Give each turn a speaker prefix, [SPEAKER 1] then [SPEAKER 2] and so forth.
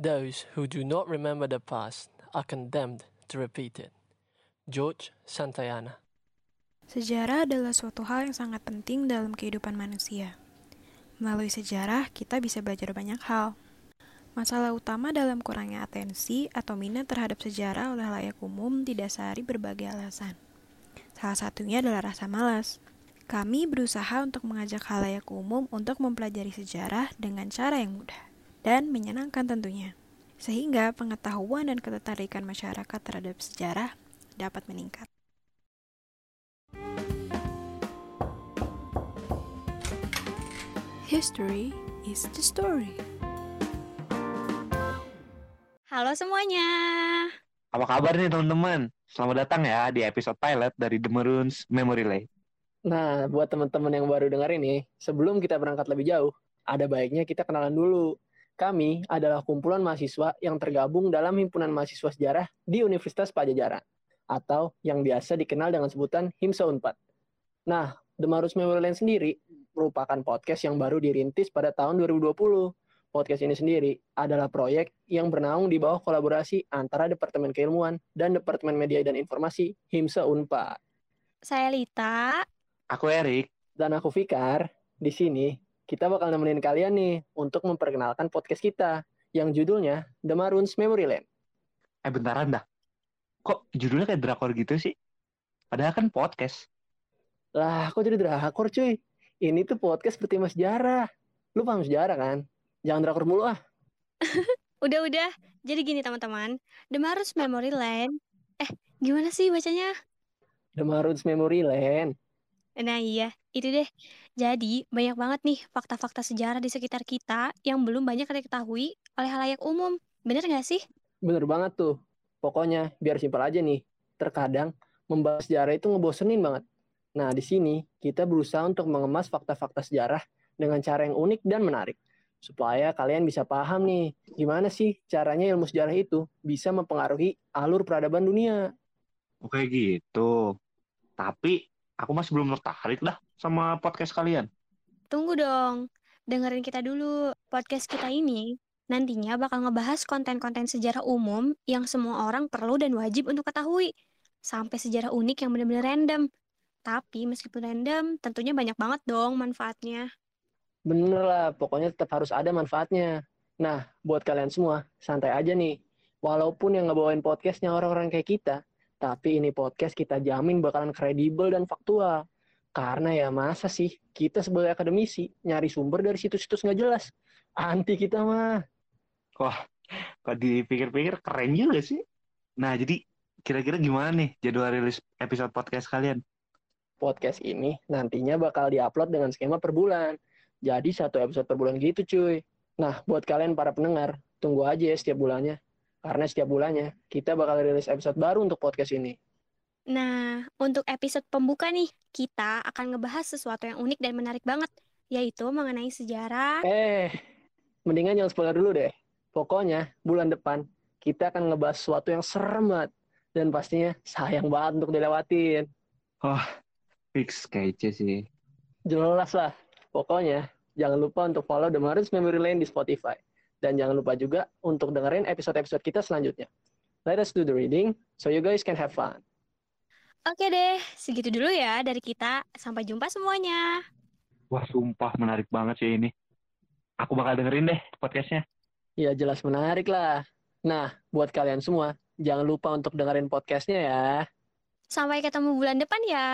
[SPEAKER 1] Those who do not remember the past are condemned to repeat it. George Santayana
[SPEAKER 2] Sejarah adalah suatu hal yang sangat penting dalam kehidupan manusia. Melalui sejarah, kita bisa belajar banyak hal. Masalah utama dalam kurangnya atensi atau minat terhadap sejarah oleh layak umum didasari berbagai alasan. Salah satunya adalah rasa malas. Kami berusaha untuk mengajak halayak umum untuk mempelajari sejarah dengan cara yang mudah dan menyenangkan tentunya, sehingga pengetahuan dan ketertarikan masyarakat terhadap sejarah dapat meningkat. History is the story.
[SPEAKER 3] Halo semuanya.
[SPEAKER 4] Apa kabar nih teman-teman? Selamat datang ya di episode pilot dari The Maroons Memory Lane.
[SPEAKER 1] Nah, buat teman-teman yang baru dengar ini, sebelum kita berangkat lebih jauh, ada baiknya kita kenalan dulu. Kami adalah kumpulan mahasiswa yang tergabung dalam Himpunan Mahasiswa Sejarah di Universitas Pajajaran, atau yang biasa dikenal dengan sebutan HIMSA Unpad. Nah, The Marus Memory sendiri merupakan podcast yang baru dirintis pada tahun 2020 podcast ini sendiri adalah proyek yang bernaung di bawah kolaborasi antara Departemen Keilmuan dan Departemen Media dan Informasi HIMSA Unpad.
[SPEAKER 3] Saya Lita.
[SPEAKER 4] Aku Erik.
[SPEAKER 1] Dan aku Fikar. Di sini kita bakal nemenin kalian nih untuk memperkenalkan podcast kita yang judulnya The Maroons Memory Land.
[SPEAKER 4] Eh bentaran dah. Kok judulnya kayak drakor gitu sih? Padahal kan podcast.
[SPEAKER 1] Lah, kok jadi drakor cuy? Ini tuh podcast bertema sejarah. Lu paham sejarah kan? Jangan drakor mulu ah.
[SPEAKER 3] Udah-udah. Jadi gini teman-teman. The Marus Memory Land. Eh, gimana sih bacanya?
[SPEAKER 1] The Maroons Memory Land.
[SPEAKER 3] Nah iya, itu deh. Jadi, banyak banget nih fakta-fakta sejarah di sekitar kita yang belum banyak diketahui oleh halayak umum. Bener gak sih?
[SPEAKER 1] Bener banget tuh. Pokoknya, biar simpel aja nih. Terkadang, membahas sejarah itu ngebosenin banget. Nah, di sini kita berusaha untuk mengemas fakta-fakta sejarah dengan cara yang unik dan menarik. Supaya kalian bisa paham nih, gimana sih caranya ilmu sejarah itu bisa mempengaruhi alur peradaban dunia.
[SPEAKER 4] Oke gitu. Tapi aku masih belum tertarik dah sama podcast kalian.
[SPEAKER 3] Tunggu dong. Dengerin kita dulu. Podcast kita ini nantinya bakal ngebahas konten-konten sejarah umum yang semua orang perlu dan wajib untuk ketahui. Sampai sejarah unik yang benar-benar random. Tapi meskipun random, tentunya banyak banget dong manfaatnya.
[SPEAKER 1] Bener lah, pokoknya tetap harus ada manfaatnya. Nah, buat kalian semua, santai aja nih. Walaupun yang ngebawain podcastnya orang-orang kayak kita, tapi ini podcast kita jamin bakalan kredibel dan faktual. Karena ya masa sih kita sebagai akademisi nyari sumber dari situs-situs nggak jelas. Anti kita mah.
[SPEAKER 4] Wah, kok dipikir-pikir keren juga sih. Nah, jadi kira-kira gimana nih jadwal rilis episode podcast kalian?
[SPEAKER 1] Podcast ini nantinya bakal diupload dengan skema per bulan. Jadi satu episode per bulan gitu cuy. Nah, buat kalian para pendengar, tunggu aja ya setiap bulannya. Karena setiap bulannya kita bakal rilis episode baru untuk podcast ini.
[SPEAKER 3] Nah, untuk episode pembuka nih, kita akan ngebahas sesuatu yang unik dan menarik banget, yaitu mengenai sejarah.
[SPEAKER 1] Eh, mendingan jangan spoiler dulu deh. Pokoknya bulan depan kita akan ngebahas sesuatu yang serem banget. Dan pastinya sayang banget untuk dilewatin.
[SPEAKER 4] Wah, fix kece sih.
[SPEAKER 1] Jelas lah. Pokoknya jangan lupa untuk follow The Maroons Memory Lane di Spotify. Dan jangan lupa juga untuk dengerin episode-episode kita selanjutnya. Let us do the reading so you guys can have fun.
[SPEAKER 3] Oke deh, segitu dulu ya dari kita. Sampai jumpa semuanya.
[SPEAKER 4] Wah, sumpah menarik banget sih ini. Aku bakal dengerin deh podcastnya.
[SPEAKER 1] Ya jelas menarik lah. Nah, buat kalian semua, jangan lupa untuk dengerin podcastnya ya.
[SPEAKER 3] Sampai ketemu bulan depan ya.